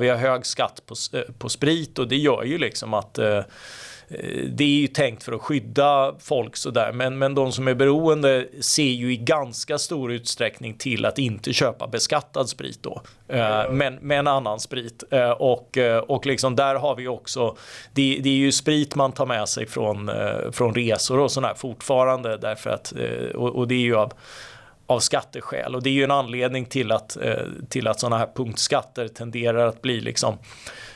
Vi har hög skatt på, på sprit och det gör ju liksom att eh, det är ju tänkt för att skydda folk sådär men, men de som är beroende ser ju i ganska stor utsträckning till att inte köpa beskattad sprit då. Mm. Men med en annan sprit. Eh, och, eh, och liksom där har vi också, det, det är ju sprit man tar med sig från, från resor och sådär fortfarande därför att, och, och det är ju av av skatteskäl och det är ju en anledning till att, eh, till att sådana här punktskatter tenderar att bli liksom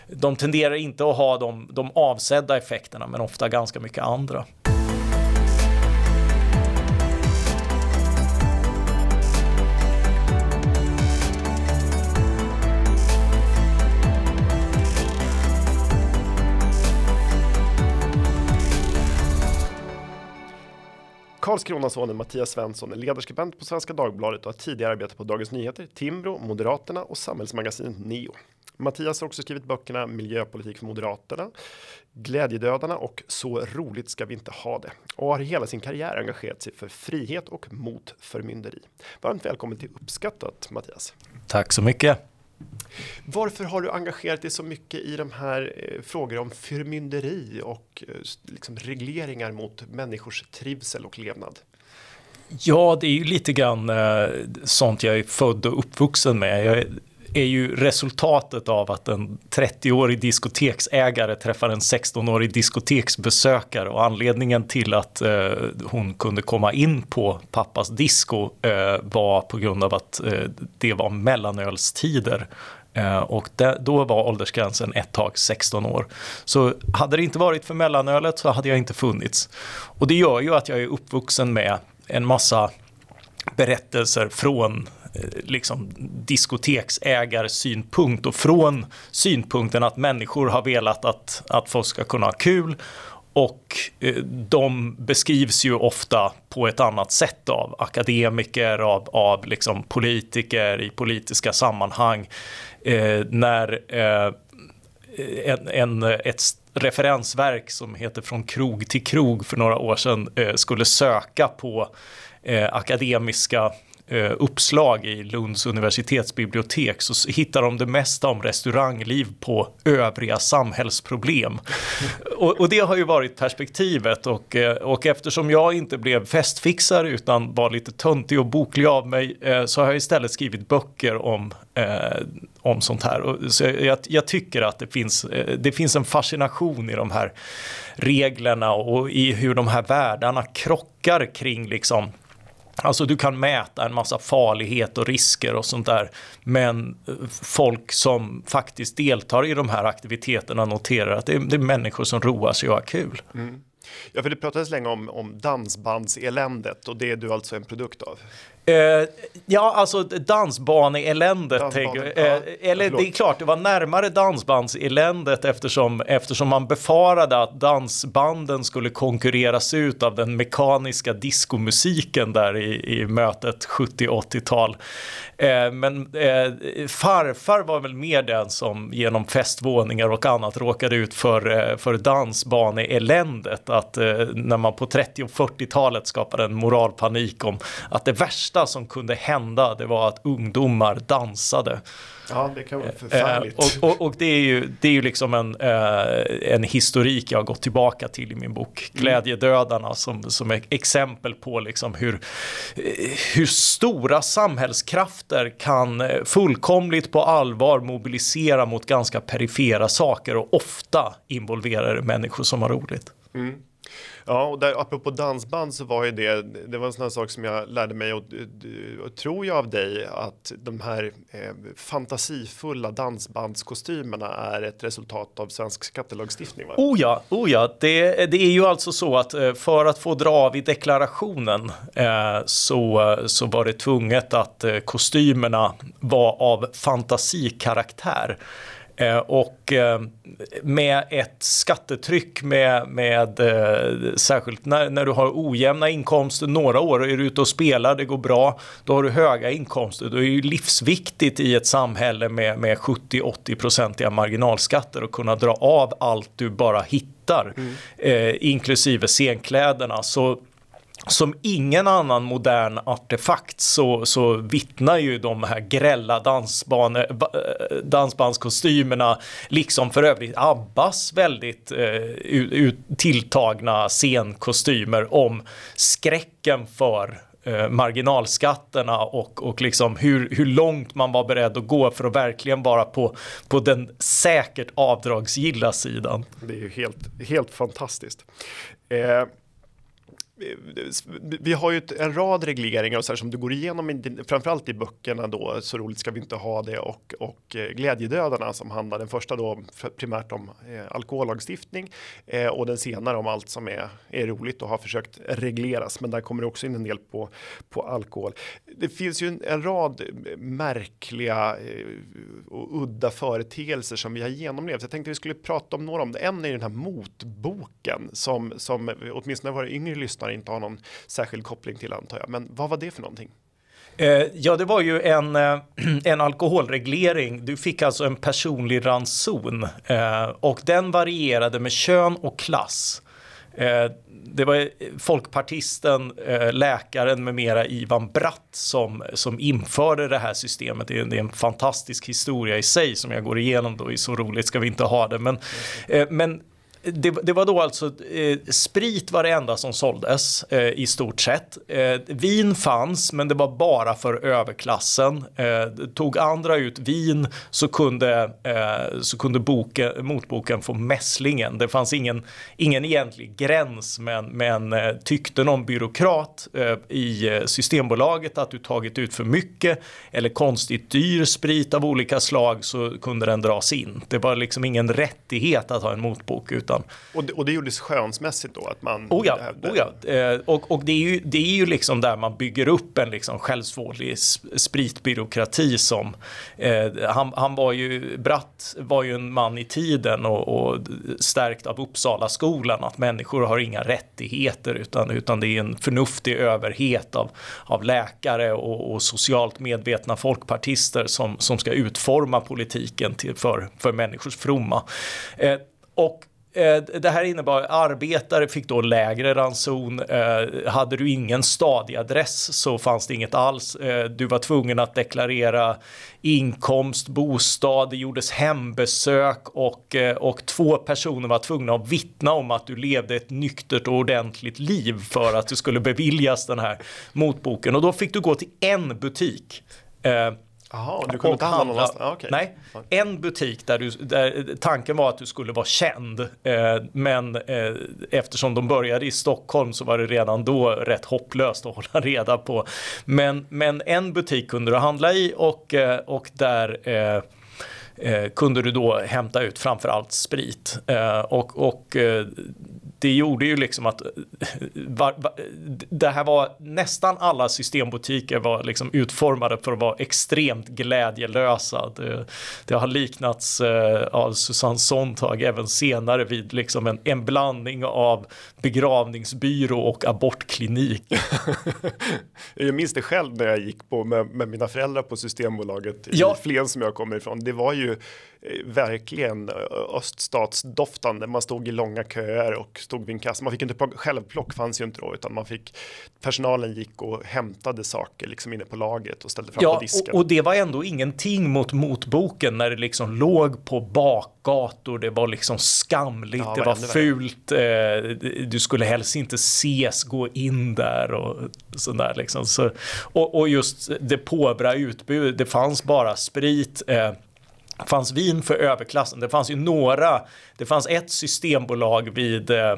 de tenderar inte att ha de, de avsedda effekterna men ofta ganska mycket andra. Karlskronasonen Mattias Svensson är ledarskribent på Svenska Dagbladet och har tidigare arbetat på Dagens Nyheter, Timbro, Moderaterna och samhällsmagasinet Neo. Mattias har också skrivit böckerna Miljöpolitik för Moderaterna, Glädjedödarna och Så roligt ska vi inte ha det och har hela sin karriär engagerat sig för frihet och mot förmynderi. Varmt välkommen till Uppskattat Mattias. Tack så mycket. Varför har du engagerat dig så mycket i de här eh, frågor om förmynderi och eh, liksom regleringar mot människors trivsel och levnad? Ja, det är ju lite grann eh, sånt jag är född och uppvuxen med. Jag är ju resultatet av att en 30-årig diskoteksägare träffar en 16-årig diskoteksbesökare och anledningen till att eh, hon kunde komma in på pappas disco eh, var på grund av att eh, det var mellanölstider. Eh, och det, då var åldersgränsen ett tag 16 år. Så hade det inte varit för mellanölet så hade jag inte funnits. Och det gör ju att jag är uppvuxen med en massa berättelser från Eh, liksom diskoteksägarsynpunkt och från synpunkten att människor har velat att, att folk ska kunna ha kul och eh, de beskrivs ju ofta på ett annat sätt av akademiker, av, av liksom politiker i politiska sammanhang. Eh, när eh, en, en, ett referensverk som heter Från krog till krog för några år sedan eh, skulle söka på eh, akademiska uppslag i Lunds universitetsbibliotek så hittar de det mesta om restaurangliv på övriga samhällsproblem. och, och, det har ju varit perspektivet och, eh, och eftersom jag inte blev festfixare utan var lite töntig och boklig av mig eh, så har jag istället skrivit böcker om, eh, om sånt här. Så jag, jag, tycker att det finns, det finns en fascination i de här reglerna och i hur de här världarna krockar kring liksom Alltså du kan mäta en massa farlighet och risker och sånt där. Men eh, folk som faktiskt deltar i de här aktiviteterna noterar att det är, det är människor som roar sig och har kul. Mm. Ja, för det pratades länge om, om dansbandseländet och det är du alltså en produkt av. Uh, ja, alltså dansbaneeländet. Dansbane, ja, eller förlåt. det är klart, det var närmare dansbandseländet eftersom, eftersom man befarade att dansbanden skulle konkurreras ut av den mekaniska diskomusiken där i, i mötet 70-80-tal. Uh, men farfar var väl mer den som genom festvåningar och annat råkade ut för, för dansbaneeländet. Att när man på 30 och 40-talet skapade en moralpanik om att det värsta värsta som kunde hända det var att ungdomar dansade. Ja, det kan vara eh, förfärligt. och, och, och, det är ju, det är ju liksom en, eh, en historik jag har gått tillbaka till i min bok mm. Glädjedödarna som, som är exempel på liksom hur, hur stora samhällskrafter kan fullkomligt på allvar mobilisera mot ganska perifera saker och ofta involverar människor som har roligt. Mm. Ja, och där, apropå dansband så var ju det, det var en sån här sak som jag lärde mig och, och tror jag av dig att de här eh, fantasifulla dansbandskostymerna är ett resultat av svensk skattelagstiftning. Va? Oh ja, oh ja. Det, det är ju alltså så att eh, för att få dra av i deklarationen eh, så, så var det tvunget att eh, kostymerna var av fantasikaraktär. Eh, och eh, med ett skattetryck med, med eh, särskilt när, när du har ojämna inkomster några år är du ute och spelar, det går bra, då har du höga inkomster. Då är det ju livsviktigt i ett samhälle med, med 70-80 procentiga marginalskatter att kunna dra av allt du bara hittar, mm. eh, inklusive scenkläderna. Så som ingen annan modern artefakt så, så vittnar ju de här grälla dansbane, eh, dansbandskostymerna, liksom för övrigt Abbas väldigt eh, tilltagna scenkostymer om skräcken för eh, marginalskatterna och, och liksom hur, hur långt man var beredd att gå för att verkligen vara på, på den säkert avdragsgilla sidan. Det är ju helt, helt fantastiskt. Eh, vi har ju en rad regleringar och så här som du går igenom, framförallt i böckerna då, så roligt ska vi inte ha det och, och eh, glädjedödarna som handlar den första då primärt om eh, alkohollagstiftning eh, och den senare om allt som är, är roligt och har försökt regleras. Men där kommer det också in en del på, på alkohol. Det finns ju en, en rad eh, märkliga eh, och udda företeelser som vi har genomlevt. Jag tänkte vi skulle prata om några om det. En är den här motboken som, som åtminstone våra yngre lyssnare inte har någon särskild koppling till antar jag. Men vad var det för någonting? Eh, ja, det var ju en, eh, en alkoholreglering. Du fick alltså en personlig ranson eh, och den varierade med kön och klass. Eh, det var eh, folkpartisten, eh, läkaren med mera Ivan Bratt som, som införde det här systemet. Det är, det är, en fantastisk historia i sig som jag går igenom då i Så roligt ska vi inte ha det. Men, men det, det, var då alltså eh, sprit var det enda som såldes eh, i stort sett. Eh, vin fanns, men det var bara för överklassen. Eh, tog andra ut vin så kunde, eh, så kunde boken, motboken få mässlingen. Det fanns ingen, ingen egentlig gräns, men, men eh, tyckte någon byråkrat eh, i eh, Systembolaget att du tagit ut för mycket eller konstigt dyr sprit av olika slag så kunde den dras in. Det var liksom ingen rättighet att ha en motbok utan utan. Och det, och det gjordes skönsmässigt då? Att man oh ja, oh ja. Eh, och, och det, är ju, det är ju liksom där man bygger upp en liksom självsvåldig spritbyråkrati som eh, han, han var ju, Bratt var ju en man i tiden och, och stärkt av Uppsala skolan att människor har inga rättigheter utan, utan det är en förnuftig överhet av, av läkare och, och socialt medvetna folkpartister som, som ska utforma politiken till, för, för människors fromma. Eh, och Eh, det här innebar arbetare fick då lägre ranson. Eh, hade du ingen stadig adress så fanns det inget alls. Eh, du var tvungen att deklarera inkomst, bostad, det gjordes hembesök och, och två personer var tvungna att vittna om att du levde ett nyktert och ordentligt liv för att du skulle beviljas den här motboken. Och då fick du gå till en butik Jaha, du kunde inte handla ah, okay. Nej, en butik där, du, där tanken var att du skulle vara känd. Eh, men eh, eftersom de började i Stockholm så var det redan då rätt hopplöst att hålla reda på. Men, men en butik kunde du handla i och, eh, och där eh, eh, kunde du då hämta ut framförallt sprit. Eh, och, och det gjorde ju liksom att var, var, det här var nästan alla systembutiker var liksom utformade för att vara extremt glädjelösa. Det, det har liknats eh, av Susanne Sontag även senare vid liksom en, en blandning av begravningsbyrå och abortklinik. jag minns det själv när jag gick på med, med mina föräldrar på Systembolaget ja. i Flen som jag kommer ifrån. Det var ju Eh, verkligen eh, öststatsdoftande. Man stod i långa köer och stod vid en kassa. Man fick inte självplock fanns ju inte då, utan man fick personalen gick och hämtade saker liksom inne på lagret och ställde fram ja, på disken. Och, och det var ändå ingenting mot motboken när det liksom låg på bakgator. Det var liksom skamligt, ja, det var fult. Eh, du skulle helst inte ses gå in där och sådär liksom. Så, och, och just det påbra utbudet. Det fanns bara sprit. Eh, fanns vin för överklassen. Det fanns ju några, det fanns ett systembolag vid, eh,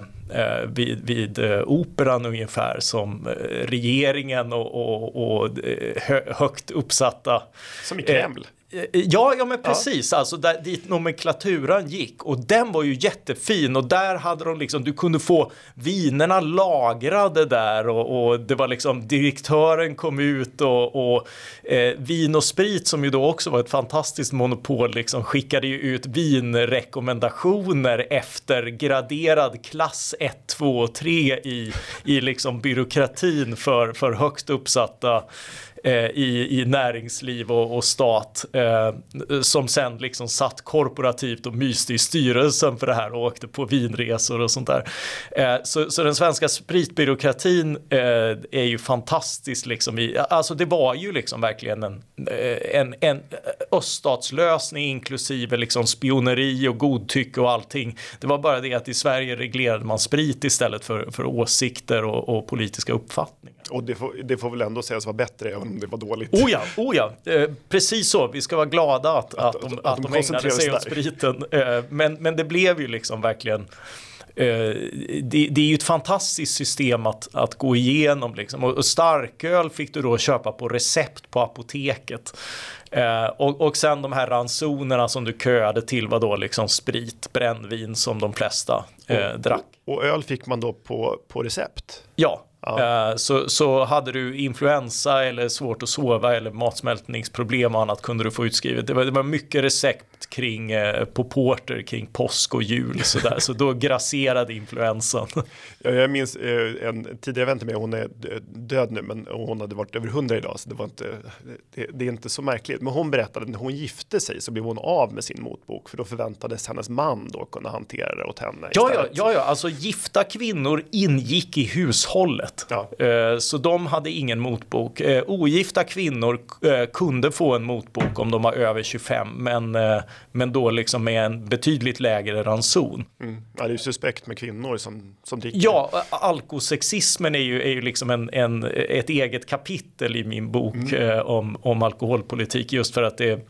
vid, vid eh, operan ungefär som eh, regeringen och, och, och eh, högt uppsatta. Som i Kreml. Ja, ja men precis, ja. alltså där, dit nomenklaturan gick och den var ju jättefin och där hade de liksom, du kunde få vinerna lagrade där och, och det var liksom direktören kom ut och, och eh, Vin och Sprit som ju då också var ett fantastiskt monopol liksom skickade ju ut vinrekommendationer efter graderad klass 1, 2 och 3 i, i liksom byråkratin för, för högst uppsatta Eh, i, i näringsliv och, och stat eh, som sen liksom satt korporativt och myste i styrelsen för det här och åkte på vinresor och sånt där. Eh, så, så den svenska spritbyråkratin eh, är ju fantastisk liksom i, alltså det var ju liksom verkligen en, eh, en, en öststatslösning inklusive liksom spioneri och godtycke och allting. Det var bara det att i Sverige reglerade man sprit istället för, för åsikter och, och politiska uppfattningar. Och det får, det får väl ändå sägas vara bättre än om det var dåligt. Oh ja, oh ja. Eh, precis så. Vi ska vara glada att, att, att, de, att, att de, de ägnade sig åt spriten. Eh, men, men det blev ju liksom verkligen Eh, det, det, är ju ett fantastiskt system att, att gå igenom. Liksom. Och, starköl fick du då köpa på recept på apoteket. Eh, och, och sen de här ransonerna som du köade till var då liksom sprit, brännvin som de flesta eh, drack. Och, och öl fick man då på, på recept? Ja, Ja. Eh, så, så hade du influensa eller svårt att sova eller matsmältningsproblem och annat kunde du få utskrivet. Det var, det var mycket recept kring eh, på porter kring påsk och jul så där. så då grasserade influensan. Ja, jag minns eh, en tidigare vän till mig, hon är död nu, men hon hade varit över hundra idag, så det var inte. Det, det, är inte så märkligt. Men hon berättade att när hon gifte sig så blev hon av med sin motbok, för då förväntades hennes man då kunna hantera det åt henne. Ja, ja, ja, ja, alltså gifta kvinnor ingick i hushållet. Ja. Eh, så de hade ingen motbok. Eh, ogifta kvinnor kunde få en motbok om de var över 25 men, men då liksom med en betydligt lägre ranson. Mm. Ja, det är ju suspekt med kvinnor som, som dricker. Ja, alkosexismen är ju, är ju liksom en, en, ett eget kapitel i min bok mm. om, om alkoholpolitik just för att det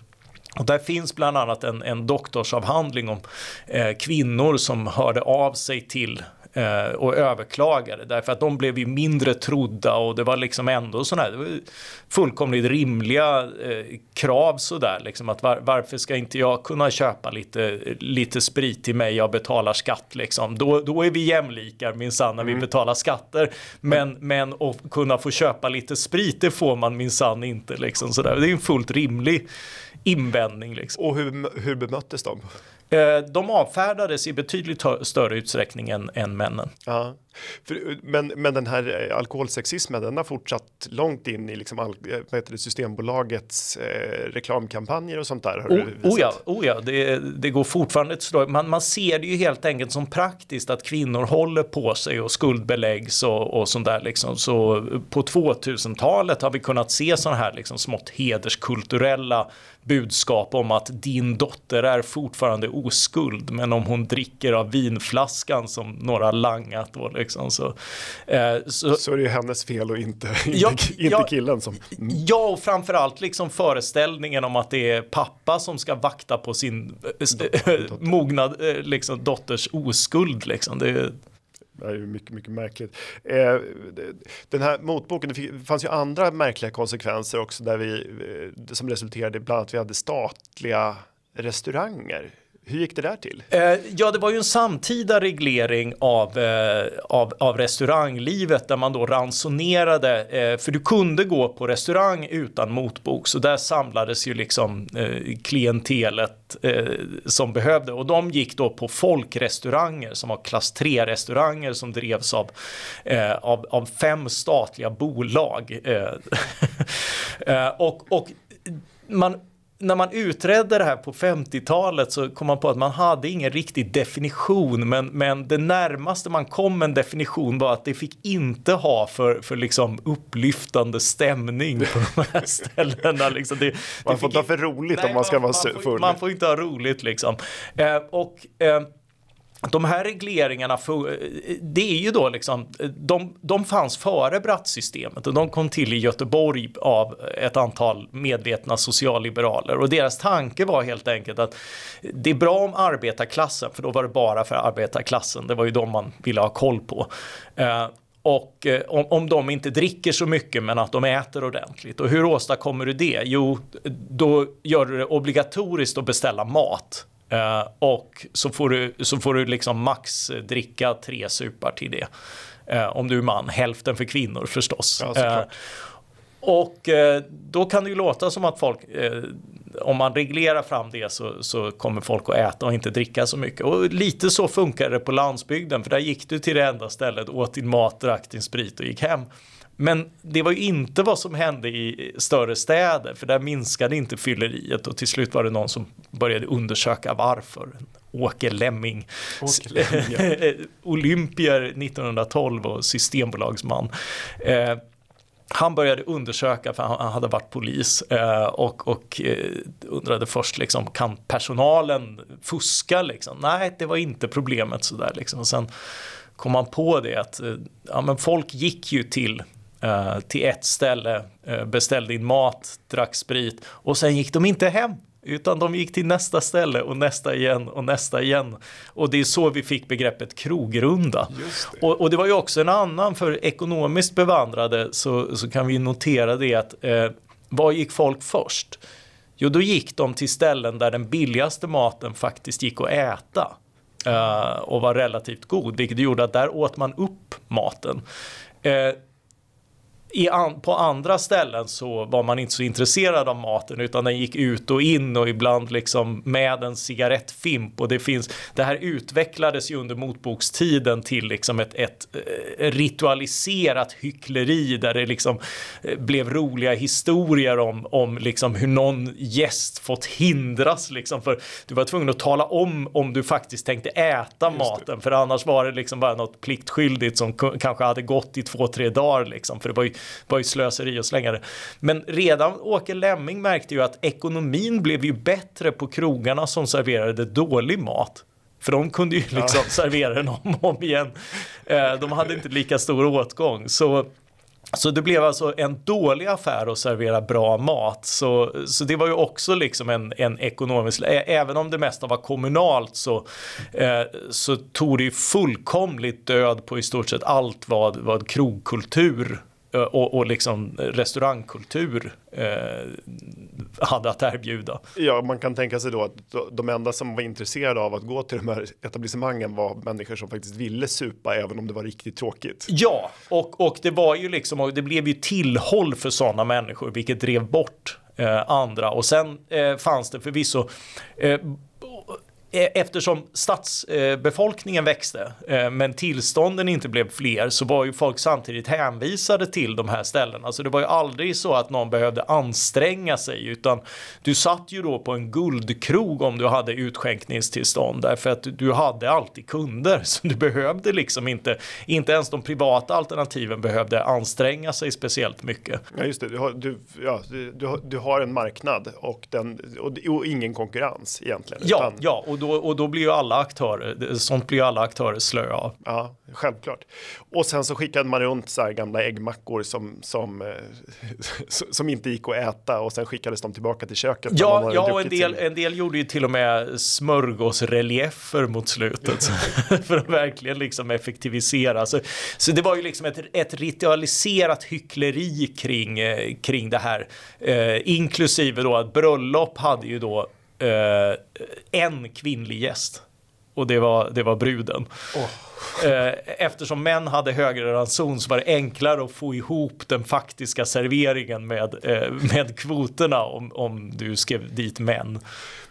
och där finns bland annat en, en doktorsavhandling om eh, kvinnor som hörde av sig till eh, och överklagade därför att de blev ju mindre trodda och det var liksom ändå sådana här fullkomligt rimliga eh, krav sådär liksom att var, varför ska inte jag kunna köpa lite, lite sprit till mig jag betalar skatt liksom då, då är vi jämlikar minsann när mm. vi betalar skatter men, mm. men att kunna få köpa lite sprit det får man minsann inte liksom sådär det är en fullt rimlig invändning. Liksom. Och hur, hur bemöttes de? Eh, de avfärdades i betydligt större utsträckning än, än männen. Ja. För, men, men den här eh, alkoholsexismen den har fortsatt långt in i liksom all, eh, det, Systembolagets eh, reklamkampanjer och sånt där. Har oh, oh ja, oh ja det, det går fortfarande ett man, man ser det ju helt enkelt som praktiskt att kvinnor håller på sig och skuldbeläggs och, och sånt där liksom. Så på 2000-talet har vi kunnat se sådana här liksom smått hederskulturella budskap om att din dotter är fortfarande oskuld men om hon dricker av vinflaskan som några langat då liksom så, eh, så, så är det ju hennes fel och inte, ja, inte, ja, killen som mm. Ja och framförallt liksom föreställningen om att det är pappa som ska vakta på sin äh, mognad äh, liksom dotters oskuld liksom. Det det är ju mycket, mycket märkligt. Eh, den här motboken, det fanns ju andra märkliga konsekvenser också där vi eh, som resulterade bland annat vi hade statliga restauranger hur gick det där till? Eh, ja, det var ju en samtida reglering av, eh, av, av restauranglivet där man då ransonerade, eh, för du kunde gå på restaurang utan motbok, så där samlades ju liksom eh, klientelet eh, som behövde och de gick då på folkrestauranger som var klass 3 restauranger som drevs av, eh, av, av fem statliga bolag. Eh, eh, och, och man när man utredde det här på 50-talet så kom man på att man hade ingen riktig definition men, men det närmaste man kom en definition var att det fick inte ha för, för liksom upplyftande stämning på de här ställena. Liksom det, man får inte ha för roligt nej, om man ska man, vara full. Man får inte ha roligt liksom. Eh, och eh, de här regleringarna, det är ju då liksom, de, de fanns före Brattsystemet och de kom till i Göteborg av ett antal medvetna socialliberaler och deras tanke var helt enkelt att det är bra om arbetarklassen, för då var det bara för arbetarklassen, det var ju de man ville ha koll på. Eh, och eh, om, om de inte dricker så mycket men att de äter ordentligt. Och hur åstadkommer du det? Jo, då gör du det obligatoriskt att beställa mat Uh, och så får du, så får du liksom max dricka tre supar till det. Uh, om du är man, hälften för kvinnor förstås. Ja, uh, och då kan det ju låta som att folk, om man reglerar fram det så, så kommer folk att äta och inte dricka så mycket. Och lite så funkar det på landsbygden, för där gick du till det enda stället, åt din mat, drack din sprit och gick hem. Men det var ju inte vad som hände i större städer, för där minskade inte fylleriet och till slut var det någon som började undersöka varför. Åke Lemming, Åke Lemming. olympier 1912 och systembolagsman. Eh, han började undersöka, för han hade varit polis eh, och, och eh, undrade först liksom, kan personalen fuska? Liksom? Nej, det var inte problemet sådär. Liksom. sen kom man på det att eh, ja, men folk gick ju till till ett ställe, beställde in mat, drack sprit och sen gick de inte hem. Utan de gick till nästa ställe och nästa igen och nästa igen. Och det är så vi fick begreppet krogrunda. Det. Och, och, det var ju också en annan, för ekonomiskt bevandrade så, så kan vi notera det att eh, var gick folk först? Jo, då gick de till ställen där den billigaste maten faktiskt gick att äta. Eh, och var relativt god, vilket gjorde att där åt man upp maten. Eh, an, på andra ställen så var man inte så intresserad av maten utan den gick ut och in och ibland liksom med en cigarettfimp. Och det finns det här utvecklades ju under motbokstiden till liksom ett, ett eh, ritualiserat hyckleri där det liksom eh, blev roliga historier om, om liksom hur någon gäst fått hindras liksom för du var tvungen att tala om om du faktiskt tänkte äta maten. För annars var det liksom bara något pliktskyldigt som kanske hade gått i två, tre dagar liksom. För det var ju var ju slöseri att slänga det. Men redan Åke Lemming märkte ju att ekonomin blev ju bättre på krogarna som serverade dålig mat. För de kunde ju liksom ja. servera den om och om igen. Eh, de hade inte lika stor åtgång. Så så det blev alltså en dålig affär att servera bra mat. Så, så det var ju också liksom en, en ekonomisk, även om det mesta var kommunalt så, eh, så tog det ju fullkomligt död på i stort sett allt vad, vad krogkultur och, och liksom restaurangkultur eh, hade att erbjuda. Ja, man kan tänka sig då att de enda som var intresserade av att gå till de här etablissemangen var människor som faktiskt ville supa även om det var riktigt tråkigt. Ja, och, och det var ju liksom, och det blev ju tillhåll för sådana människor, vilket drev bort eh, andra. Och sen eh, fanns det förvisso eh, Eh, eftersom stadsbefolkningen växte eh, men tillstånden inte blev fler så var ju folk samtidigt hänvisade till de här ställena. Så det var ju aldrig så att någon behövde anstränga sig utan du satt ju då på en guldkrog om du hade utskänkningstillstånd därför att du hade alltid kunder så du behövde liksom inte, inte ens de privata alternativen behövde anstränga sig speciellt mycket. Ja just det, du har, du, ja, du, du har en marknad och, den, och, och ingen konkurrens egentligen. Ja, utan... ja och då, och då blir ju alla aktörer, sånt blir ju alla aktörer slöa av. Ja, självklart. Och sen så skickade man runt så här gamla äggmackor som, som, eh, som inte gick att äta och sen skickades de tillbaka till köket. Ja, ja och en del, en del gjorde ju till och med smörgåsreliefer mot slutet för att verkligen liksom effektivisera. Så, så det var ju liksom ett, ett ritualiserat hyckleri kring, eh, kring det här, eh, inklusive då att bröllop hade ju då eh, en kvinnlig gäst. Och det var, det var bruden. Oh. Eh, eftersom män hade högre ranson så var det enklare att få ihop den faktiska serveringen med, eh, med kvoterna om, om du skrev dit män.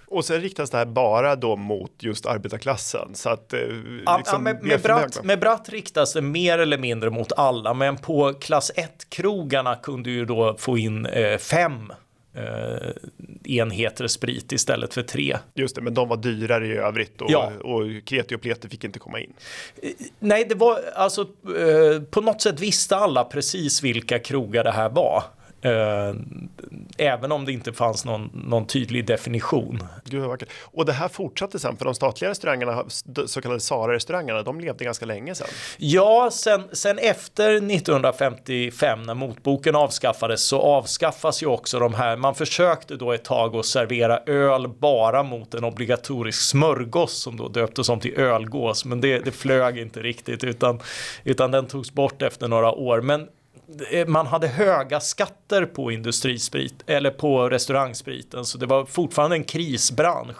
Och sen riktas det här bara då mot just arbetarklassen. Så att, eh, ja, liksom ja, med, med, bratt, med bratt riktas det mer eller mindre mot alla, men på klass 1-krogarna kunde ju då få in eh, fem eh, enheter sprit istället för tre. Just det, men de var dyrare i övrigt och, ja. och kreti och pleti fick inte komma in. Eh, nej, det var alltså eh, på något sätt visste alla precis vilka krogar det här var. Eh, även om det inte fanns någon, någon tydlig definition. Gud, och det här fortsatte sen för de statliga restaurangerna, så kallade Sara-restaurangerna, de levde ganska länge sen. Ja, sen, sen efter 1955 när motboken avskaffades så avskaffas ju också de här. Man försökte då ett tag att servera öl bara mot en obligatorisk smörgås som då döptes om till ölgås, men det, det flög inte riktigt utan, utan den togs bort efter några år. Men man hade höga skatter på industrisprit eller på restaurangspriten så det var fortfarande en krisbransch.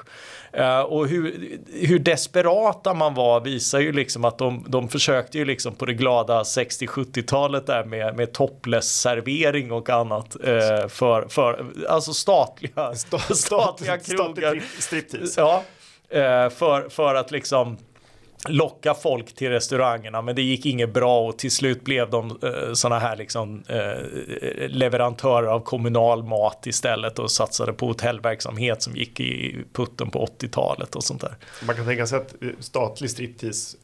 Uh, och hur, hur desperata man var visar ju liksom att de, de försökte ju liksom på det glada 60-70-talet där med, med topless-servering och annat uh, för, för alltså statliga, Sta, statliga krogar. Striptease. Ja, uh, för, för att liksom locka folk till restaurangerna men det gick inget bra och till slut blev de eh, sådana här liksom eh, leverantörer av kommunal mat istället och satsade på hotellverksamhet som gick i putten på 80-talet och sånt där. Man kan tänka sig att eh, statlig striptease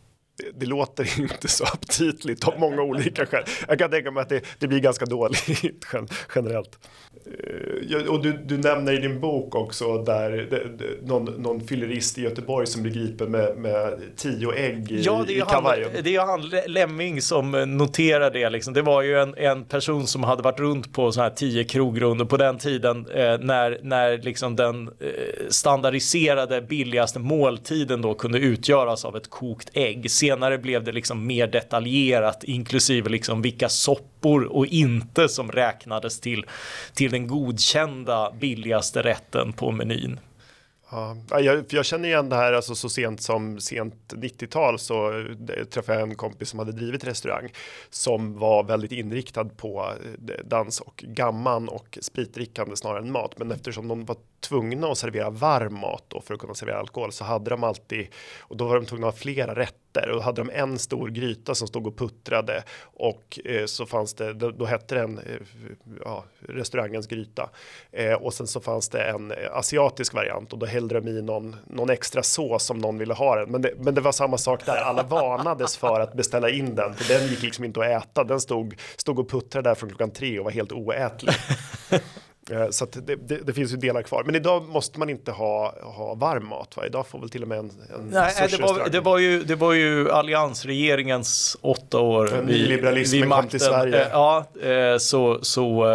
det låter inte så aptitligt av många olika skäl. Jag kan tänka mig att det, det blir ganska dåligt generellt. Eh, och du, du, nämner i din bok också där det, någon, någon fyllerist i Göteborg som blir gripen med, med tio ägg i, ja, det är i kavajen. Han, det är han Lemming som noterar det. Liksom. Det var ju en, en person som hade varit runt på sådana här tio krogrunder på den tiden eh, när, när liksom den eh, standardiserade billigaste måltiden då kunde utgöras av ett kokt ägg. Senare blev det liksom mer detaljerat inklusive liksom vilka soppor och inte som räknades till, till den den godkända billigaste rätten på menyn. Ja, jag, jag, känner igen det här alltså så sent som sent 90-tal så eh, träffade jag en kompis som hade drivit restaurang som var väldigt inriktad på eh, dans och gamman och spritdrickande snarare än mat. Men eftersom de var tvungna att servera varm mat då för att kunna servera alkohol så hade de alltid och då var de tvungna att ha flera rätter och hade de en stor gryta som stod och puttrade och eh, så fanns det då, då hette den eh, ja, restaurangens gryta eh, och sen så fanns det en eh, asiatisk variant och då hällde de i någon, någon extra sås om någon ville ha den. Men det, men det var samma sak där. Alla varnades för att beställa in den för den gick liksom inte att äta. Den stod stod och puttrade där från klockan tre och var helt oätlig. Eh, så det, det, det, finns ju delar kvar. Men idag måste man inte ha, ha varm mat. Va? Idag får väl till och med en, en Nej, det var, det, var ju, det var ju alliansregeringens åtta år vid, vid makten. Till Sverige. Eh, ja, eh, så, så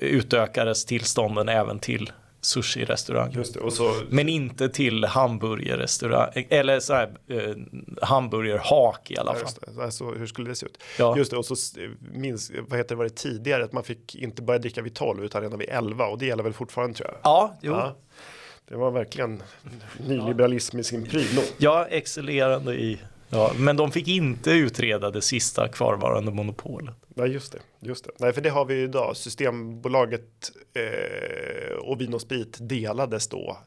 utökades tillstånden även till sushi-restaurang. Så... Men inte till hamburgerrestaurang, eller så här, eh, hamburgerhak i alla fall. Ja, alltså, hur skulle det se ut? Ja. Just det, och så minns, vad heter det, var det tidigare att man fick inte börja dricka vid 12 utan redan vid 11 och det gäller väl fortfarande tror jag. Ja, jo. Ja. Det var verkligen nyliberalism i sin prydno. Ja, excellerande i Ja, men de fick inte utreda det sista kvarvarande monopolet. Nej, just det. Just det. Nej, för det har vi idag. Systembolaget eh, och Vin och Sprit delades då.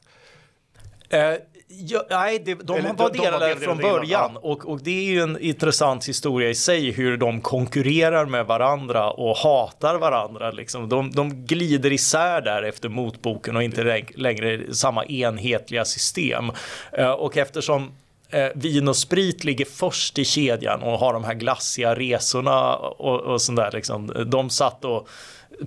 Eh, ja, nej, det, de Eller, var delade de, de från början och, och det är ju en intressant historia i sig hur de konkurrerar med varandra och hatar varandra. Liksom. De, de glider isär där efter motboken och inte längre samma enhetliga system. Eh, och eftersom eh, Vin och Sprit ligger först i kedjan och har de här glassiga resorna och, och sånt där. Liksom. De satt och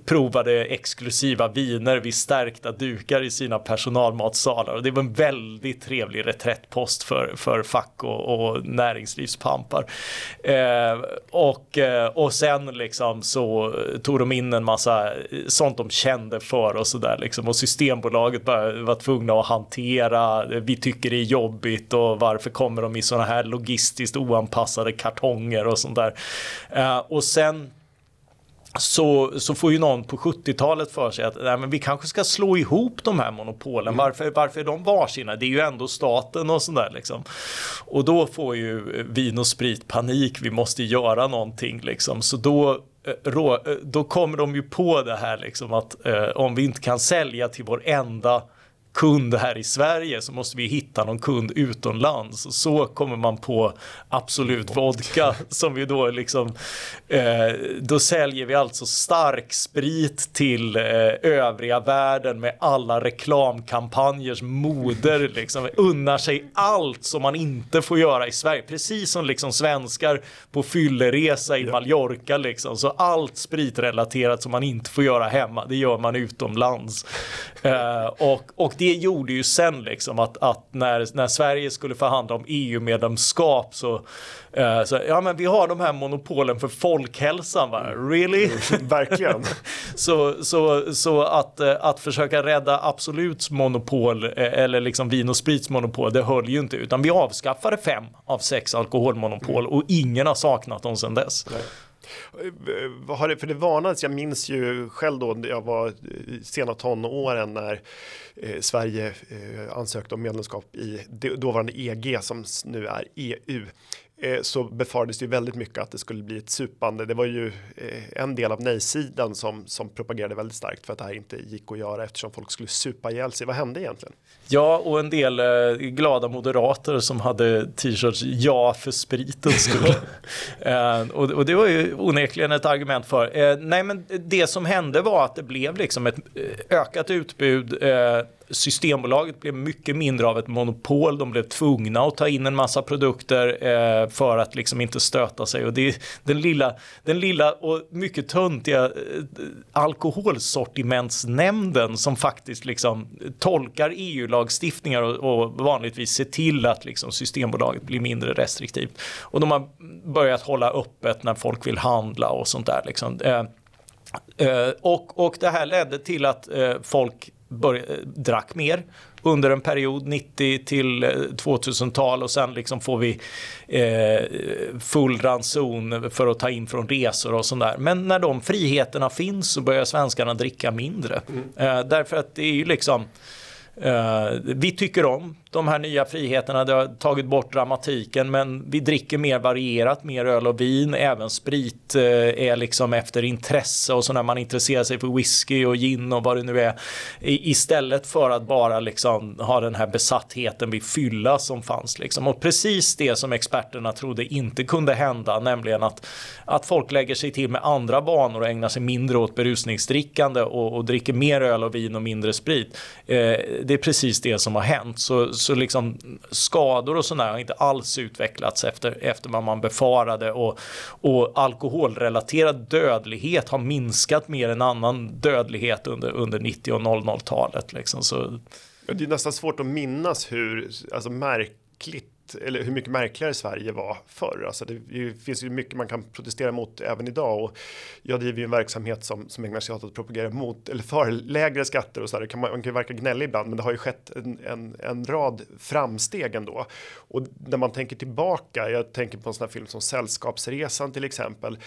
provade exklusiva viner vid stärkta dukar i sina personalmatsalar. Och det var en väldigt trevlig reträttpost för, för fack och, och näringslivspampar. Eh, och, eh, och sen liksom så tog de in en massa sånt de kände för och sådär liksom. Och Systembolaget var tvungna att hantera, eh, vi tycker det är jobbigt och varför kommer de i sådana här logistiskt oanpassade kartonger och sånt där. Eh, och sen så, så får ju någon på 70-talet för sig att nej, men vi kanske ska slå ihop de här monopolen. Mm. Varför, varför är de varsina? Det är ju ändå staten och sådär liksom. Och då får ju Vin och Sprit panik. Vi måste göra någonting liksom. Så då eh, eh, då kommer de ju på det här liksom att eh, om vi inte kan sälja till vår enda kund här i Sverige så måste vi hitta någon kund utomlands. Så kommer man på Absolut Vodka som vi då liksom eh, då säljer vi alltså stark sprit till eh, övriga världen med alla reklamkampanjers moder liksom unnar sig allt som man inte får göra i Sverige. Precis som liksom svenskar på fylleresa i Mallorca liksom. Så allt spritrelaterat som man inte får göra hemma, det gör man utomlands. Eh, och, och det det gjorde ju sen liksom att, att när, när Sverige skulle förhandla om EU-medlemskap så, eh, så, ja men vi har de här monopolen för folkhälsan va? Really? Verkligen. så, så, så att, eh, att försöka rädda Absoluts monopol eh, eller liksom Vin och Sprits monopol, det höll ju inte utan vi avskaffade fem av sex alkoholmonopol och ingen har saknat dem sedan dess. Nej. Eh, har det, för det varnades, jag minns ju själv då jag var i sena tonåren när eh, Sverige eh, ansökte om medlemskap i dåvarande EG som nu är EU eh, så befarades det ju väldigt mycket att det skulle bli ett supande. Det var ju eh, en del av nej-sidan som, som propagerade väldigt starkt för att det här inte gick att göra eftersom folk skulle supa ihjäl sig. Vad hände egentligen? Ja, och en del eh, glada moderater som hade t-shirts ja för spritens skull. och, och, det var ju onekligen ett argument för. Nej, men det som hände var att det blev liksom ett ökat utbud Systembolaget blev mycket mindre av ett monopol. De blev tvungna att ta in en massa produkter eh, för att liksom inte stöta sig. Och det är den lilla, den lilla och mycket töntiga eh, alkoholsortimentsnämnden som faktiskt liksom tolkar EU-lagstiftningar och, och, vanligtvis ser till att liksom Systembolaget blir mindre restriktivt. Och de har börjat hålla öppet när folk vill handla och sånt där. Liksom. Eh, eh och, och det här ledde till att eh, folk började, drack mer under en period 90 till 2000-tal och sen liksom får vi eh, full ranson för att ta in från resor och sånt där. Men när de friheterna finns så börjar svenskarna dricka mindre. Mm. Eh, därför att det är ju liksom eh, Eh, vi tycker om de här nya friheterna. Det har tagit bort dramatiken men vi dricker mer varierat, mer öl och vin. Även sprit eh, är liksom efter intresse och så när man intresserar sig för whisky och gin och vad det nu är. Istället för att bara liksom ha den här besattheten vid fylla som fanns. Liksom. Och precis det som experterna trodde inte kunde hända, nämligen att, att folk lägger sig till med andra banor och ägnar sig mindre åt berusningsdrickande och, och dricker mer öl och vin och mindre sprit. Eh, det är precis det som har hänt. Så, så liksom skador och sådär har inte alls utvecklats efter, efter vad man befarade och, och alkoholrelaterad dödlighet har minskat mer än annan dödlighet under, under 90 och 00-talet. Liksom. Så... Det är nästan svårt att minnas hur alltså märkligt eller hur mycket märkligare Sverige var förr. Alltså det finns ju mycket man kan protestera mot även idag och jag driver ju en verksamhet som, som ägnar sig åt att propagera mot eller för lägre skatter och så där. Kan man, man kan ju verka gnällig ibland, men det har ju skett en, en, en rad framsteg ändå. Och när man tänker tillbaka, jag tänker på en sån här film som Sällskapsresan till exempel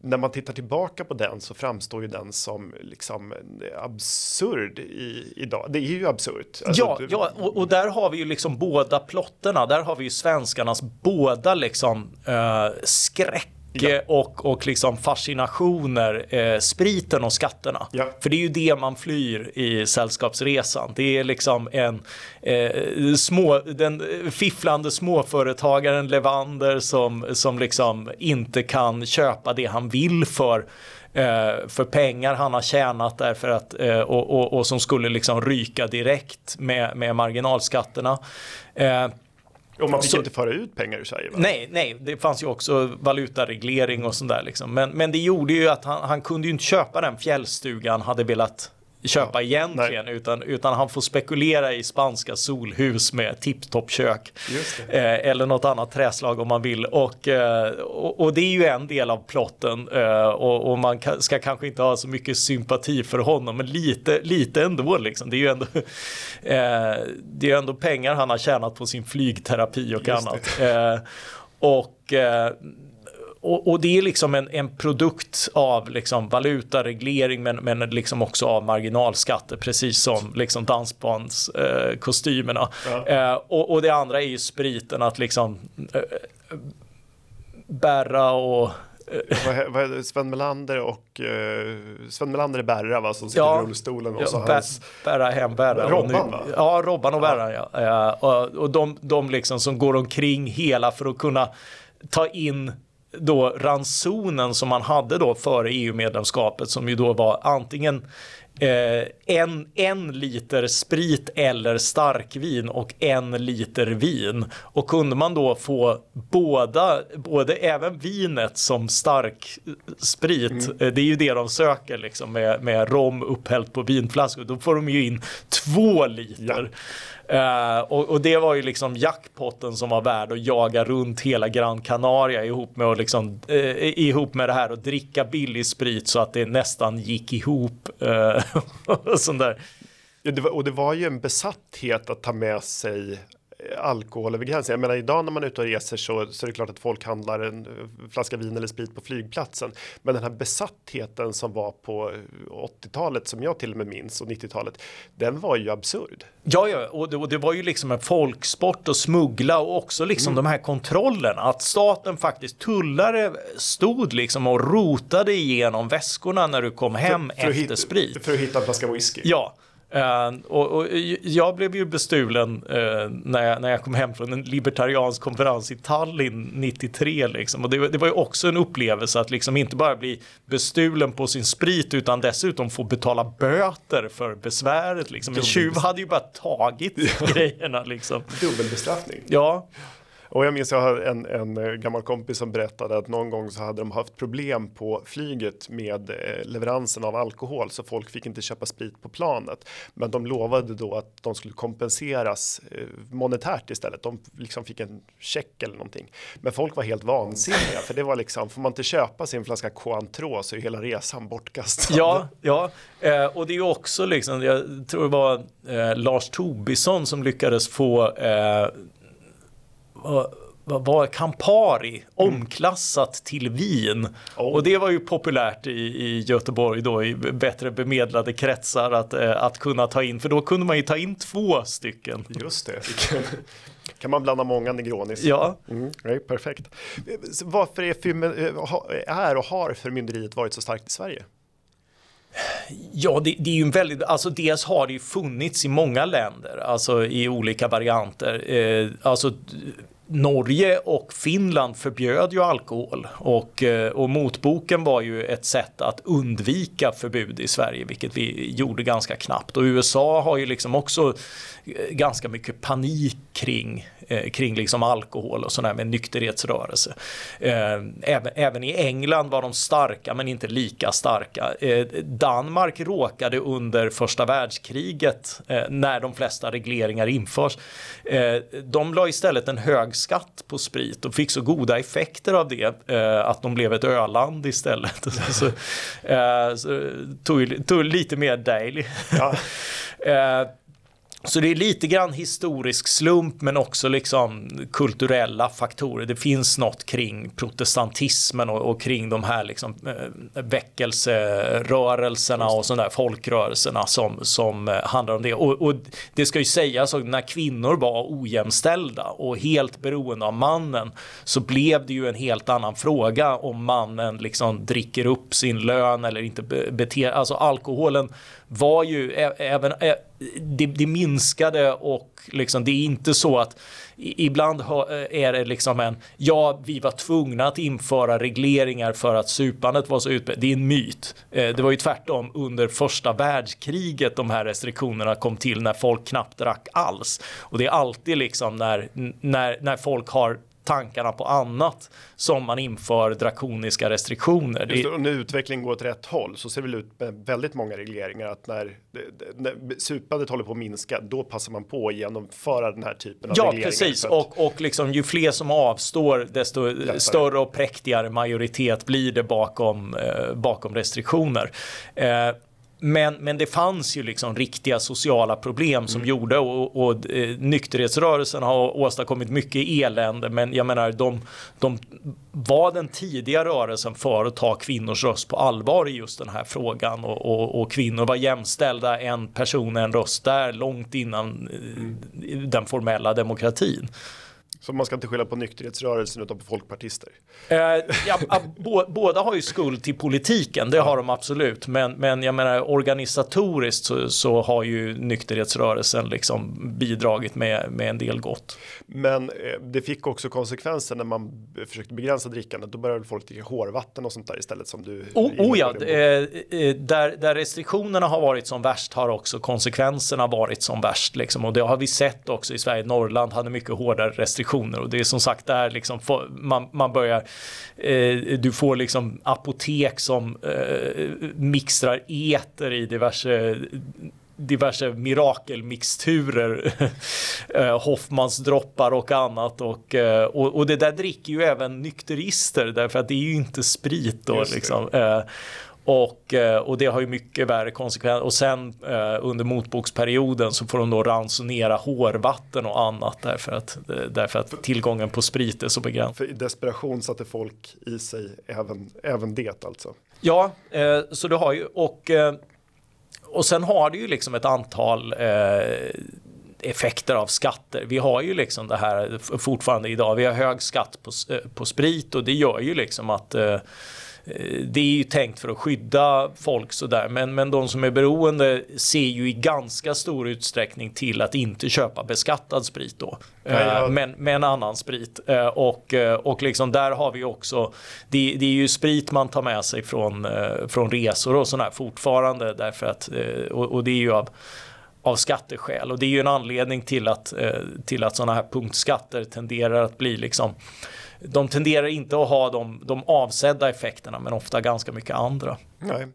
när man tittar tillbaka på den så framstår ju den som liksom absurd i, idag. Det är ju absurt. Alltså, ja, ja och, och, där har vi ju liksom båda plotterna. Där har vi ju svenskarnas båda liksom uh, skräck ja. och, och liksom fascinationer, eh, spriten och skatterna. Ja. För det är ju det man flyr i Sällskapsresan. Det är liksom en eh, små, den fifflande småföretagaren Levander som, som liksom inte kan köpa det han vill för eh, för pengar han har tjänat därför att, eh, och, och, och, som skulle liksom ryka direkt med, med marginalskatterna. Och man fick så, inte föra ut pengar ur Sverige? Va? Nej, nej, det fanns ju också valutareglering och sånt där. Liksom. Men, men det gjorde ju att han, han kunde ju inte köpa den fjällstugan han hade velat köpa ja, egentligen utan, utan han får spekulera i spanska solhus med tipptoppkök eh, eller något annat träslag om man vill. Och, eh, och, och, det är ju en del av plotten eh, och, och, man ska kanske inte ha så mycket sympati för honom men lite, lite ändå liksom. det är ju ändå eh, det är ändå pengar han har tjänat på sin flygterapi och Just annat. eh, och eh, och, och, det är liksom en, en produkt av liksom valutareglering men, men liksom också av marginalskatter precis som liksom dansbandskostymerna. Eh, ja. eh, och, och, det andra är ju spriten att liksom eh, bära och vad, vad Sven Melander och uh, Sven Melander är Berra va, som sitter ja, i rullstolen och ja, så hans... Berra hem Berra. Robban va? Ja, Robban och Berra ja. ja. och, och de, de liksom som går omkring hela för att kunna ta in då ransonen som man hade då före EU-medlemskapet som ju då var antingen eh, en, en liter sprit eller starkvin och en liter vin. Och kunde man då få båda, både även vinet som stark sprit, mm. Eh, det är ju det de söker liksom med, med rom upphällt på vinflaskor, då får de ju in två liter. Ja. Uh, och, och, det var ju liksom jackpotten som var värd att jaga runt hela Gran Canaria ihop med, och liksom, uh, ihop med det här och dricka billig sprit så att det nästan gick ihop. Uh, och sånt där. Ja, det var, och det var ju en besatthet att ta med sig alkohol över gränsen. Jag menar idag när man är ute och reser så, så är det klart att folk handlar en flaska vin eller sprit på flygplatsen. Men den här besattheten som var på 80-talet som jag till och med minns och 90-talet. Den var ju absurd. Ja, ja, och det, och det var ju liksom en folksport att smuggla och också liksom mm. de här kontrollerna. Att staten faktiskt tullare stod liksom och rotade igenom väskorna när du kom hem för, för efter hit, sprit. För att hitta en flaska whisky. Ja, Uh, och, och, jag blev ju bestulen uh, när, jag, när jag kom hem från en libertariansk konferens i Tallinn 93 liksom. Och det, det, var ju också en upplevelse att liksom inte bara bli bestulen på sin sprit utan dessutom få betala böter för besväret liksom. En tjuv hade ju bara tagit grejerna liksom. Dubbelbestraffning. Ja. Och jag minns jag har en, en eh, gammal kompis som berättade att någon gång så hade de haft problem på flyget med eh, leveransen av alkohol så folk fick inte köpa sprit på planet. Men de lovade då att de skulle kompenseras eh, monetärt istället. De liksom fick en check eller någonting. Men folk var helt vansinniga för det var liksom får man inte köpa sin flaska Cointreau så är hela resan bortkastad. Ja, ja, och det är ju också liksom. Jag tror det var Lars Tobisson som lyckades få eh, var Campari omklassat till vin. Oh. Och det var ju populärt i, i Göteborg då i bättre bemedlade kretsar att, eh, att kunna ta in. För då kunde man ju ta in två stycken. Just det. kan man blanda många Negronis. Ja. Mm, right, perfekt. Varför är, eh, är och har förmynderiet varit så starkt i Sverige? Ja, det, det, är ju en väldigt, alltså dels har det ju funnits i många länder, alltså i olika varianter. Eh, alltså Norge och Finland förbjöd ju alkohol och, eh, och motboken var ju ett sätt att undvika förbud i Sverige, vilket vi gjorde ganska knappt. Och USA har ju liksom också eh, ganska mycket panik kring eh, kring liksom alkohol och sådär med nykterhetsrörelse. Eh, även, även i England var de starka men inte lika starka. Eh, Danmark råkade under första världskriget eh, när de flesta regleringar införs. De la istället en hög skatt på sprit och fick så goda effekter av det eh, att de blev ett öland istället. så, så tog, tog lite mer daily. Ja. Så det är lite grann historisk slump men också liksom kulturella faktorer. Det finns något kring protestantismen och, och kring de här liksom, äh, väckelserörelserna och sådana där folkrörelserna som, som äh, handlar om det. Och, och, det ska ju sägas att när kvinnor var ojämställda och helt beroende av mannen så blev det ju en helt annan fråga om mannen liksom dricker upp sin lön eller inte beter Alltså alkoholen var ju även det, det, minskade och liksom det är inte så att ibland är det liksom en ja, vi var tvungna att införa regleringar för att supandet var så utbrett. Det är en myt. Det var ju tvärtom under första världskriget de här restriktionerna kom till när folk knappt drack alls. Och det är alltid liksom när, när, när folk har tankarna på annat som man inför drakoniska restriktioner. Just det, och när utvecklingen går åt rätt håll så ser det väl ut med väldigt många regleringar att när, när supandet håller på att minska då passar man på att genomföra den här typen av ja, regleringar. Ja, precis att... och, och liksom ju fler som avstår desto Lättare. större och präktigare majoritet blir det bakom, eh, bakom restriktioner. Eh, men, men det fanns ju liksom riktiga sociala problem som mm. gjorde och, och eh, nykterhetsrörelsen har åstadkommit mycket elände men jag menar de, de var den tidiga rörelsen för att ta kvinnors röst på allvar i just den här frågan och, och, och kvinnor var jämställda en person en röst där långt innan eh, den formella demokratin. Så man ska inte skylla på nykterhetsrörelsen utan på folkpartister? Eh, ja, båda har ju skuld till politiken, det har de absolut. Men, men jag menar organisatoriskt så, så, har ju nykterhetsrörelsen liksom bidragit med, med en del gott. Men eh, det fick också konsekvenser när man försökte begränsa drickandet. Då började folk dricka hårvatten och sånt där istället som du. Oh, oh ja, eh, eh, där, där restriktionerna har varit som värst har också konsekvenserna varit som värst. Liksom. Och det har vi sett också i Sverige. Norrland hade mycket hårdare restriktioner restriktioner och det är som sagt där liksom man, man börjar eh, du får liksom apotek som eh, mixtrar eter i diverse diverse mirakelmixturer, eh, Hoffmansdroppar och annat. Och, eh, och, och, det där dricker ju även nykterister därför att det är ju inte sprit då liksom. Och, eh, och det har ju mycket värre konsekvenser. Och sen eh, under motboksperioden så får de då ransonera hårvatten och annat därför att, eh, därför att tillgången på sprit är så begränsad. För i desperation satte folk i sig även, även det alltså? Ja, så du har ju och, och sen har du ju liksom ett antal effekter av skatter. Vi har ju liksom det här fortfarande idag. Vi har hög skatt på, på sprit och det gör ju liksom att det är ju tänkt för att skydda folk sådär, men, men de som är beroende ser ju i ganska stor utsträckning till att inte köpa beskattad sprit då, ja, ja. Eh, men med en annan sprit. Eh, och, och liksom där har vi också, det, det, är ju sprit man tar med sig från, från resor och sådär fortfarande därför att, och, och det är ju av av skatteskäl och det är ju en anledning till att, till att sådana här punktskatter tenderar att bli liksom de tenderar inte att ha de, de avsedda effekterna men ofta ganska mycket andra. Nej.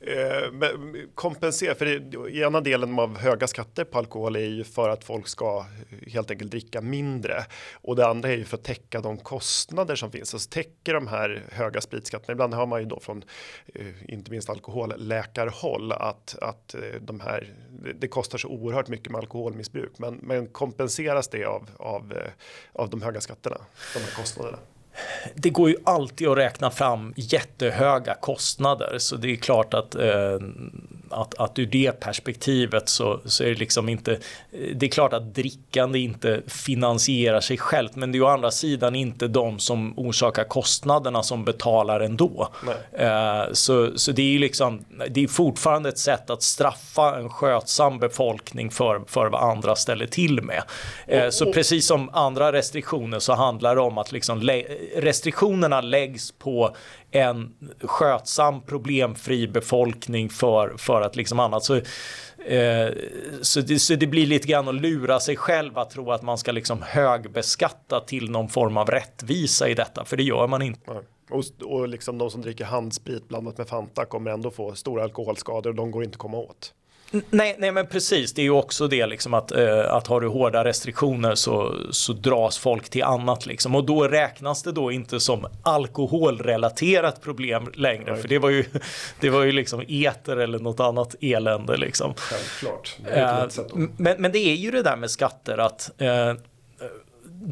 Eh, men kompensera, för det, ena delen av höga skatter på alkohol är ju för att folk ska helt enkelt dricka mindre och det andra är ju för att täcka de kostnader som finns. Alltså täcker de här höga spritskatterna. Ibland har man ju då från eh, inte minst alkoholläkarhåll att att eh, de här det kostar så oerhört mycket med alkoholmissbruk, men men kompenseras det av av eh, av de höga skatterna, de här kostnaderna? Det går ju alltid att räkna fram jättehöga kostnader så det är klart att eh, att, att ur det perspektivet så, så är det liksom inte det är klart att drickande inte finansierar sig självt men det är å andra sidan inte de som orsakar kostnaderna som betalar ändå. Eh, så, så det är ju liksom det är fortfarande ett sätt att straffa en skötsam befolkning för, för vad andra ställer till med. Eh, så precis som andra restriktioner så handlar det om att liksom restriktionerna läggs på en skötsam problemfri befolkning för, för att liksom annat. Så, eh, så, det, så det blir lite grann att lura sig själv att tro att man ska liksom högbeskatta till någon form av rättvisa i detta, för det gör man inte. Och, och liksom de som dricker handsprit blandat med Fanta kommer ändå få stora alkoholskador och de går inte att komma åt. Nej, nej, men precis. Det är ju också det liksom att, eh, att har du hårda restriktioner så, så dras folk till annat liksom. Och då räknas det då inte som alkoholrelaterat problem längre. Right. För det var ju, det var ju liksom eter eller något annat elände liksom. Självklart. Eh, men, men det är ju det där med skatter att eh,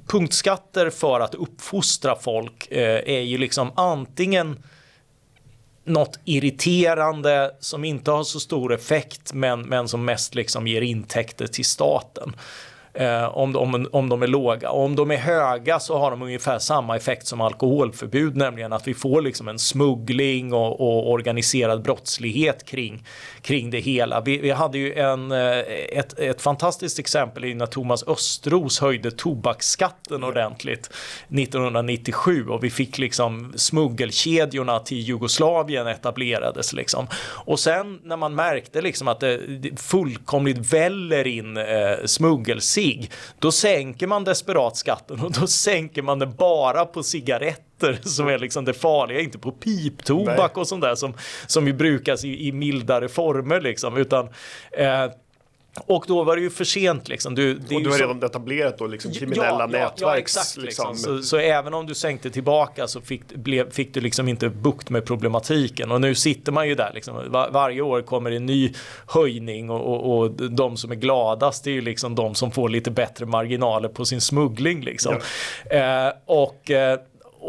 punktskatter för att uppfostra folk eh, är ju liksom antingen något irriterande som inte har så stor effekt men, men som mest liksom ger intäkter till staten om, om, om de är låga. Och om de är höga så har de ungefär samma effekt som alkoholförbud, nämligen att vi får liksom en smuggling och, och organiserad brottslighet kring, kring det hela. Vi, vi hade ju en, eh, ett, ett fantastiskt exempel i när Thomas Östros höjde tobaksskatten ordentligt 1997 och vi fick liksom smuggelkedjorna till Jugoslavien etablerades liksom. Och sen när man märkte liksom att det fullkomligt väller in eh, smuggelsed cigg, då sänker man desperat skatten och då sänker man det bara på cigaretter som är liksom det farliga, inte på piptobak och sånt där som, som ju brukas i, i mildare former liksom, utan eh, och då var det ju för sent liksom. Du, det och du har redan etablerat då liksom kriminella ja, nätverk. Ja, exakt. Liksom. liksom. Så, så, även om du sänkte tillbaka så fick, blev, fick du liksom inte bukt med problematiken. Och nu sitter man ju där liksom. Var, varje år kommer en ny höjning och, och, och, de som är gladast är ju liksom de som får lite bättre marginaler på sin smuggling liksom. Ja. Eh, och eh,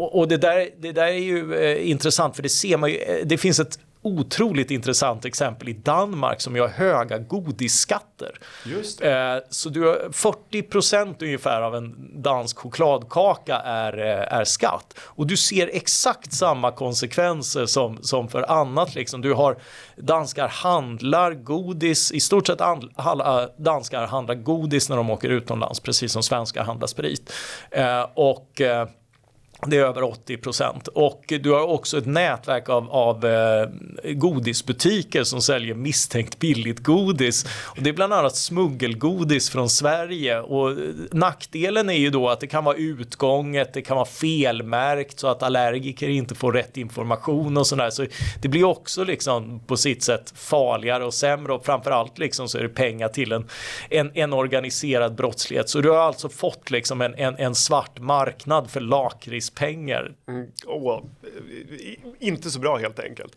och det där, det där är ju eh, intressant för det ser man ju, eh, det finns ett otroligt intressant exempel i Danmark som har höga godisskatter. Just eh, så du har 40% ungefär av en dansk chokladkaka är, eh, är skatt och du ser exakt samma konsekvenser som, som för annat. Liksom. Du har danskar handlar godis, i stort sett alla danskar handlar godis när de åker utomlands, precis som svenskar handlar sprit. Eh, och eh, det är över 80 procent och du har också ett nätverk av, av eh, godisbutiker som säljer misstänkt billigt godis. Och det är bland annat smuggelgodis från Sverige och eh, nackdelen är ju då att det kan vara utgånget, det kan vara felmärkt så att allergiker inte får rätt information och sådär. Så det blir också liksom på sitt sätt farligare och sämre och framförallt liksom så är det pengar till en, en, en organiserad brottslighet. Så du har alltså fått liksom en, en, en svart marknad för lakrits gratispengar. Mm, oh, inte så bra helt enkelt.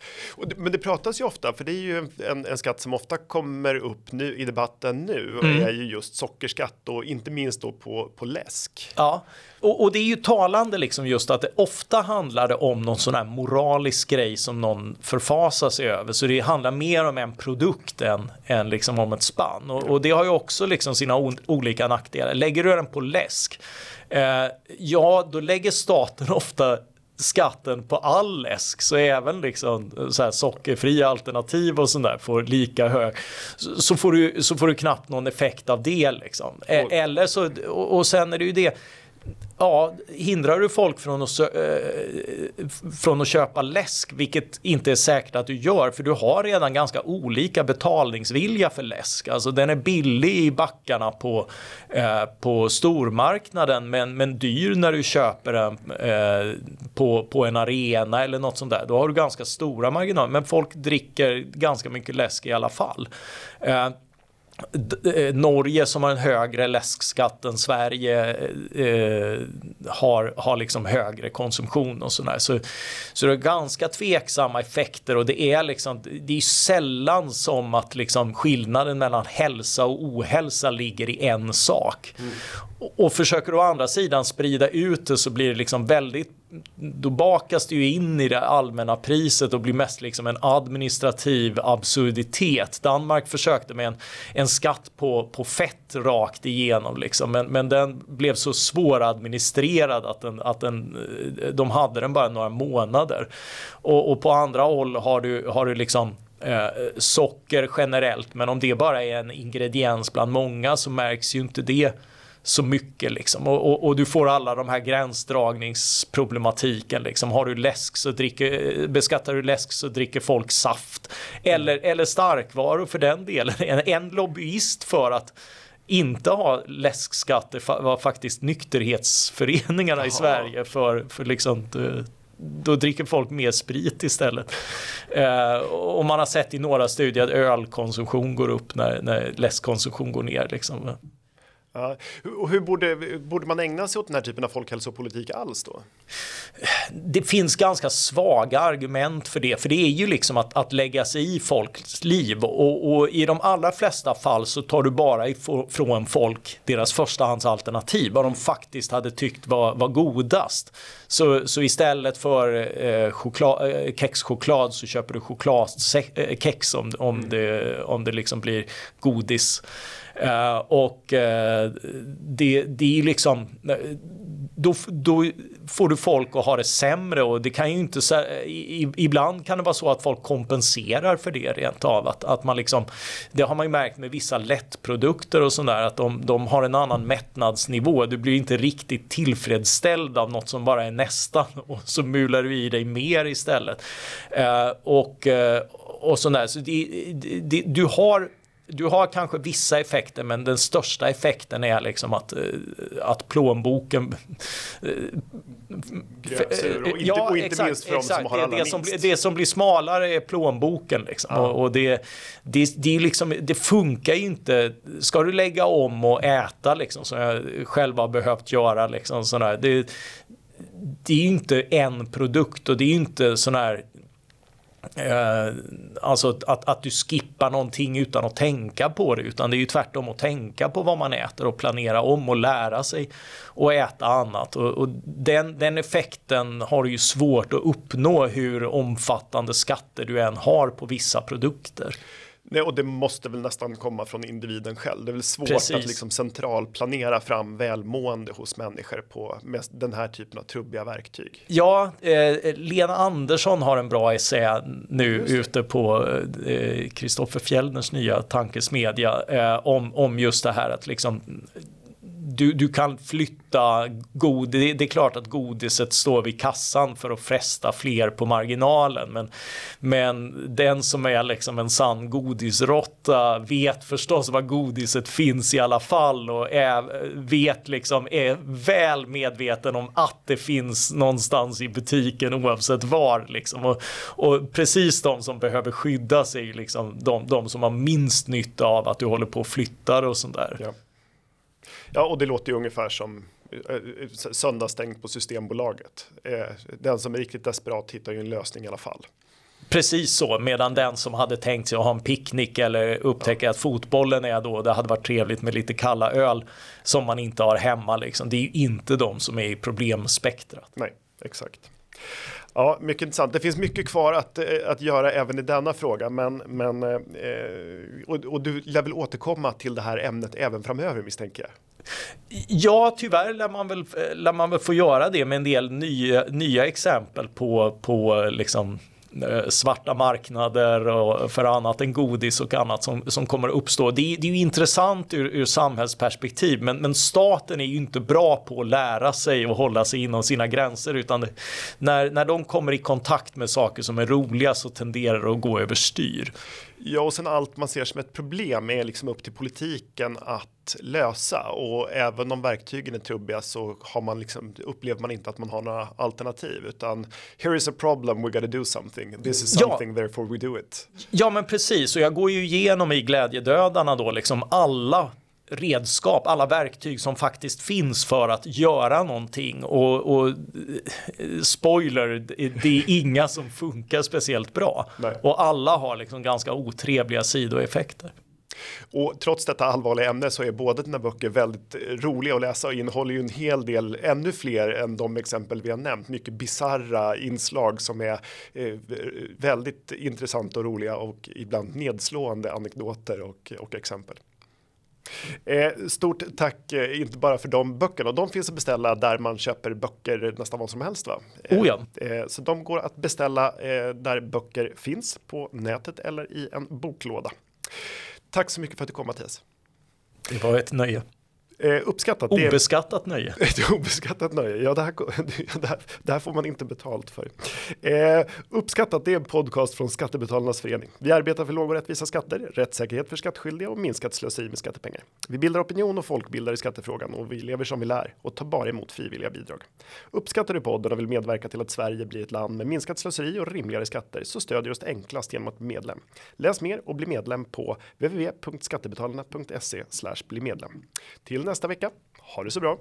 men det pratas ju ofta, för det är ju en, en skatt som ofta kommer upp nu i debatten nu, mm. är ju just sockerskatt och inte minst då på, på läsk. Ja, och, och, det är ju talande liksom just att det ofta handlar om någon sån här moralisk grej som någon förfasar sig över. Så det handlar mer om en produkt än, än liksom om ett spann. Och, och det har ju också liksom sina olika nackdelar. Lägger du den på läsk, ja då lägger staten ofta skatten på all läsk så även liksom så här sockerfria alternativ och sånt där får lika hög så får du så får du knappt någon effekt av det liksom. Eller så och sen är det ju det ja, hindrar du folk från att, äh, från att köpa läsk, vilket inte är säkert att du gör, för du har redan ganska olika betalningsvilja för läsk. Alltså den är billig i backarna på, äh, på stormarknaden, men, men dyr när du köper den äh, på, på en arena eller något sånt där. Då har du ganska stora marginaler, men folk dricker ganska mycket läsk i alla fall. Eh, Norge som har en högre läskskatt än Sverige eh, har, har liksom högre konsumtion och sådär. Så, så det är ganska tveksamma effekter och det är liksom, det är sällan som att liksom skillnaden mellan hälsa och ohälsa ligger i en sak. Mm. Och, och försöker du å andra sidan sprida ut det så blir det liksom väldigt då bakas det ju in i det allmänna priset och blir mest liksom en administrativ absurditet. Danmark försökte med en, en skatt på, på fett rakt igenom liksom, men, men den blev så svåradministrerad att, den, att den, eh, de hade den bara några månader. Och, och på andra håll har du, har du liksom Eh, socker generellt, men om det bara är en ingrediens bland många så märks ju inte det så mycket liksom. Och, och, och, du får alla de här gränsdragningsproblematiken liksom. Har du läsk så dricker, beskattar du läsk så dricker folk saft. Eller, eller starkvaror för den delen. En, en lobbyist för att inte ha läskskatter var faktiskt nykterhetsföreningarna Aha. i Sverige för, för liksom då dricker folk mer sprit istället. Eh, och man har sett i några studier att ölkonsumtion går upp när, när läskkonsumtion går ner. Liksom. Ja. Och hur borde, borde man ägna sig åt den här typen av folkhälsopolitik alls då? Det finns ganska svaga argument för det, för det är ju liksom att, att lägga sig i folks liv och, och i de allra flesta fall så tar du bara ifrån folk deras förstahandsalternativ, vad de faktiskt hade tyckt var, var godast. Så, så istället för eh, choklad, eh, kexchoklad så köper du chokladkex om, om, mm. det, om det liksom blir godis. Uh, och uh, det, det är liksom eh, då, då, får du folk att ha det sämre och det kan ju inte ibland kan det vara så att folk kompenserar för det rent av att, att man liksom det har man ju märkt med vissa lättprodukter och sådär att de, de har en annan mättnadsnivå. Du blir inte riktigt tillfredsställd av något som bara är nästan och så mular du i dig mer istället. Uh, och och sådär. Så det, det, du har du har kanske vissa effekter men den största effekten är liksom att, eh, att plånboken Gröps ur och inte, ja, och inte exakt, minst för exakt, de som har det, det, som blir, det som blir smalare är plånboken liksom. Ja. och, och, det, det, det, liksom, det funkar ju inte. Ska du lägga om och äta liksom som jag själv har behövt göra liksom sådär. Det, det är ju inte en produkt och det är ju inte sån här Eh, alltså att, att du skippar någonting utan att tänka på det utan det är ju tvärtom att tänka på vad man äter och planera om och lära sig att äta annat och, och den, den effekten har du ju svårt att uppnå hur omfattande skatter du än har på vissa produkter. Nej, och det måste väl nästan komma från individen själv. Det är väl svårt Precis. att liksom centralplanera fram välmående hos människor på med den här typen av trubbiga verktyg. Ja, eh, Lena Andersson har en bra essä nu ute på Kristoffer eh, Fjellners nya tankesmedja eh, om, om just det här att liksom du, du kan flytta godis, det, är klart att godiset står vid kassan för att fresta fler på marginalen men, men den som är liksom en sann godisrotta vet förstås var godiset finns i alla fall och är, vet liksom är väl medveten om att det finns någonstans i butiken oavsett var liksom och, och precis de som behöver skydda sig liksom de, de som har minst nytta av att du håller på och flyttar och sånt där. Ja. Ja, och det låter ju ungefär som eh, söndagsstängt på Systembolaget. Eh, den som är riktigt desperat hittar ju en lösning i alla fall. Precis så, medan den som hade tänkt sig att ha en picknick eller upptäcka att fotbollen är då, det hade varit trevligt med lite kalla öl som man inte har hemma liksom. Det är ju inte de som är i problemspektrat. Nej, exakt. Ja, mycket intressant. Det finns mycket kvar att, eh, att göra även i denna fråga, men, men eh, och, och, du lär väl återkomma till det här ämnet även framöver misstänker jag? Ja, tyvärr lär man väl, eh, lär man väl få göra det med en del nya, nya exempel på, på liksom Eh, svarta marknader och för annat än godis och annat som, som kommer att uppstå. Det, det är ju intressant ur, ur samhällsperspektiv, men, men staten är ju inte bra på att lära sig och hålla sig inom sina gränser, utan det, när, när de kommer i kontakt med saker som är roliga så tenderar det att gå överstyr. Ja, och sen allt man ser som ett problem är liksom upp till politiken att lösa och även om verktygen är trubbiga så har man liksom upplever man inte att man har några alternativ utan here is a problem we gotta do something. This is something ja. therefore we do it. Ja, men precis och jag går ju igenom i glädjedödarna då liksom alla redskap, alla verktyg som faktiskt finns för att göra någonting. Och, och spoiler, det är inga som funkar speciellt bra. Nej. Och alla har liksom ganska otrevliga sidoeffekter. Och trots detta allvarliga ämne så är båda dina böcker väldigt roliga att läsa och innehåller ju en hel del, ännu fler än de exempel vi har nämnt, mycket bizarra inslag som är eh, väldigt intressanta och roliga och ibland nedslående anekdoter och, och exempel. Eh, stort tack, eh, inte bara för de böckerna. De finns att beställa där man köper böcker nästan vad som helst. Va? Eh, oh ja. Eh, så de går att beställa eh, där böcker finns på nätet eller i en boklåda. Tack så mycket för att du kom Mattias. Det var ett nöje. Eh, uppskattat. Obeskattat nöje. Ett obeskattat nöje. Ja, det här, det, här, det här, får man inte betalt för. Eh, uppskattat, det är en podcast från Skattebetalarnas förening. Vi arbetar för låga och rättvisa skatter, rättssäkerhet för skattskyldiga och minskat slöseri med skattepengar. Vi bildar opinion och folkbildar i skattefrågan och vi lever som vi lär och tar bara emot frivilliga bidrag. Uppskattar du podden och vill medverka till att Sverige blir ett land med minskat slöseri och rimligare skatter så stödjer oss enklast genom att bli medlem. Läs mer och bli medlem på www.skattebetalarna.se bli medlem. Till nästa vecka. Ha det så bra.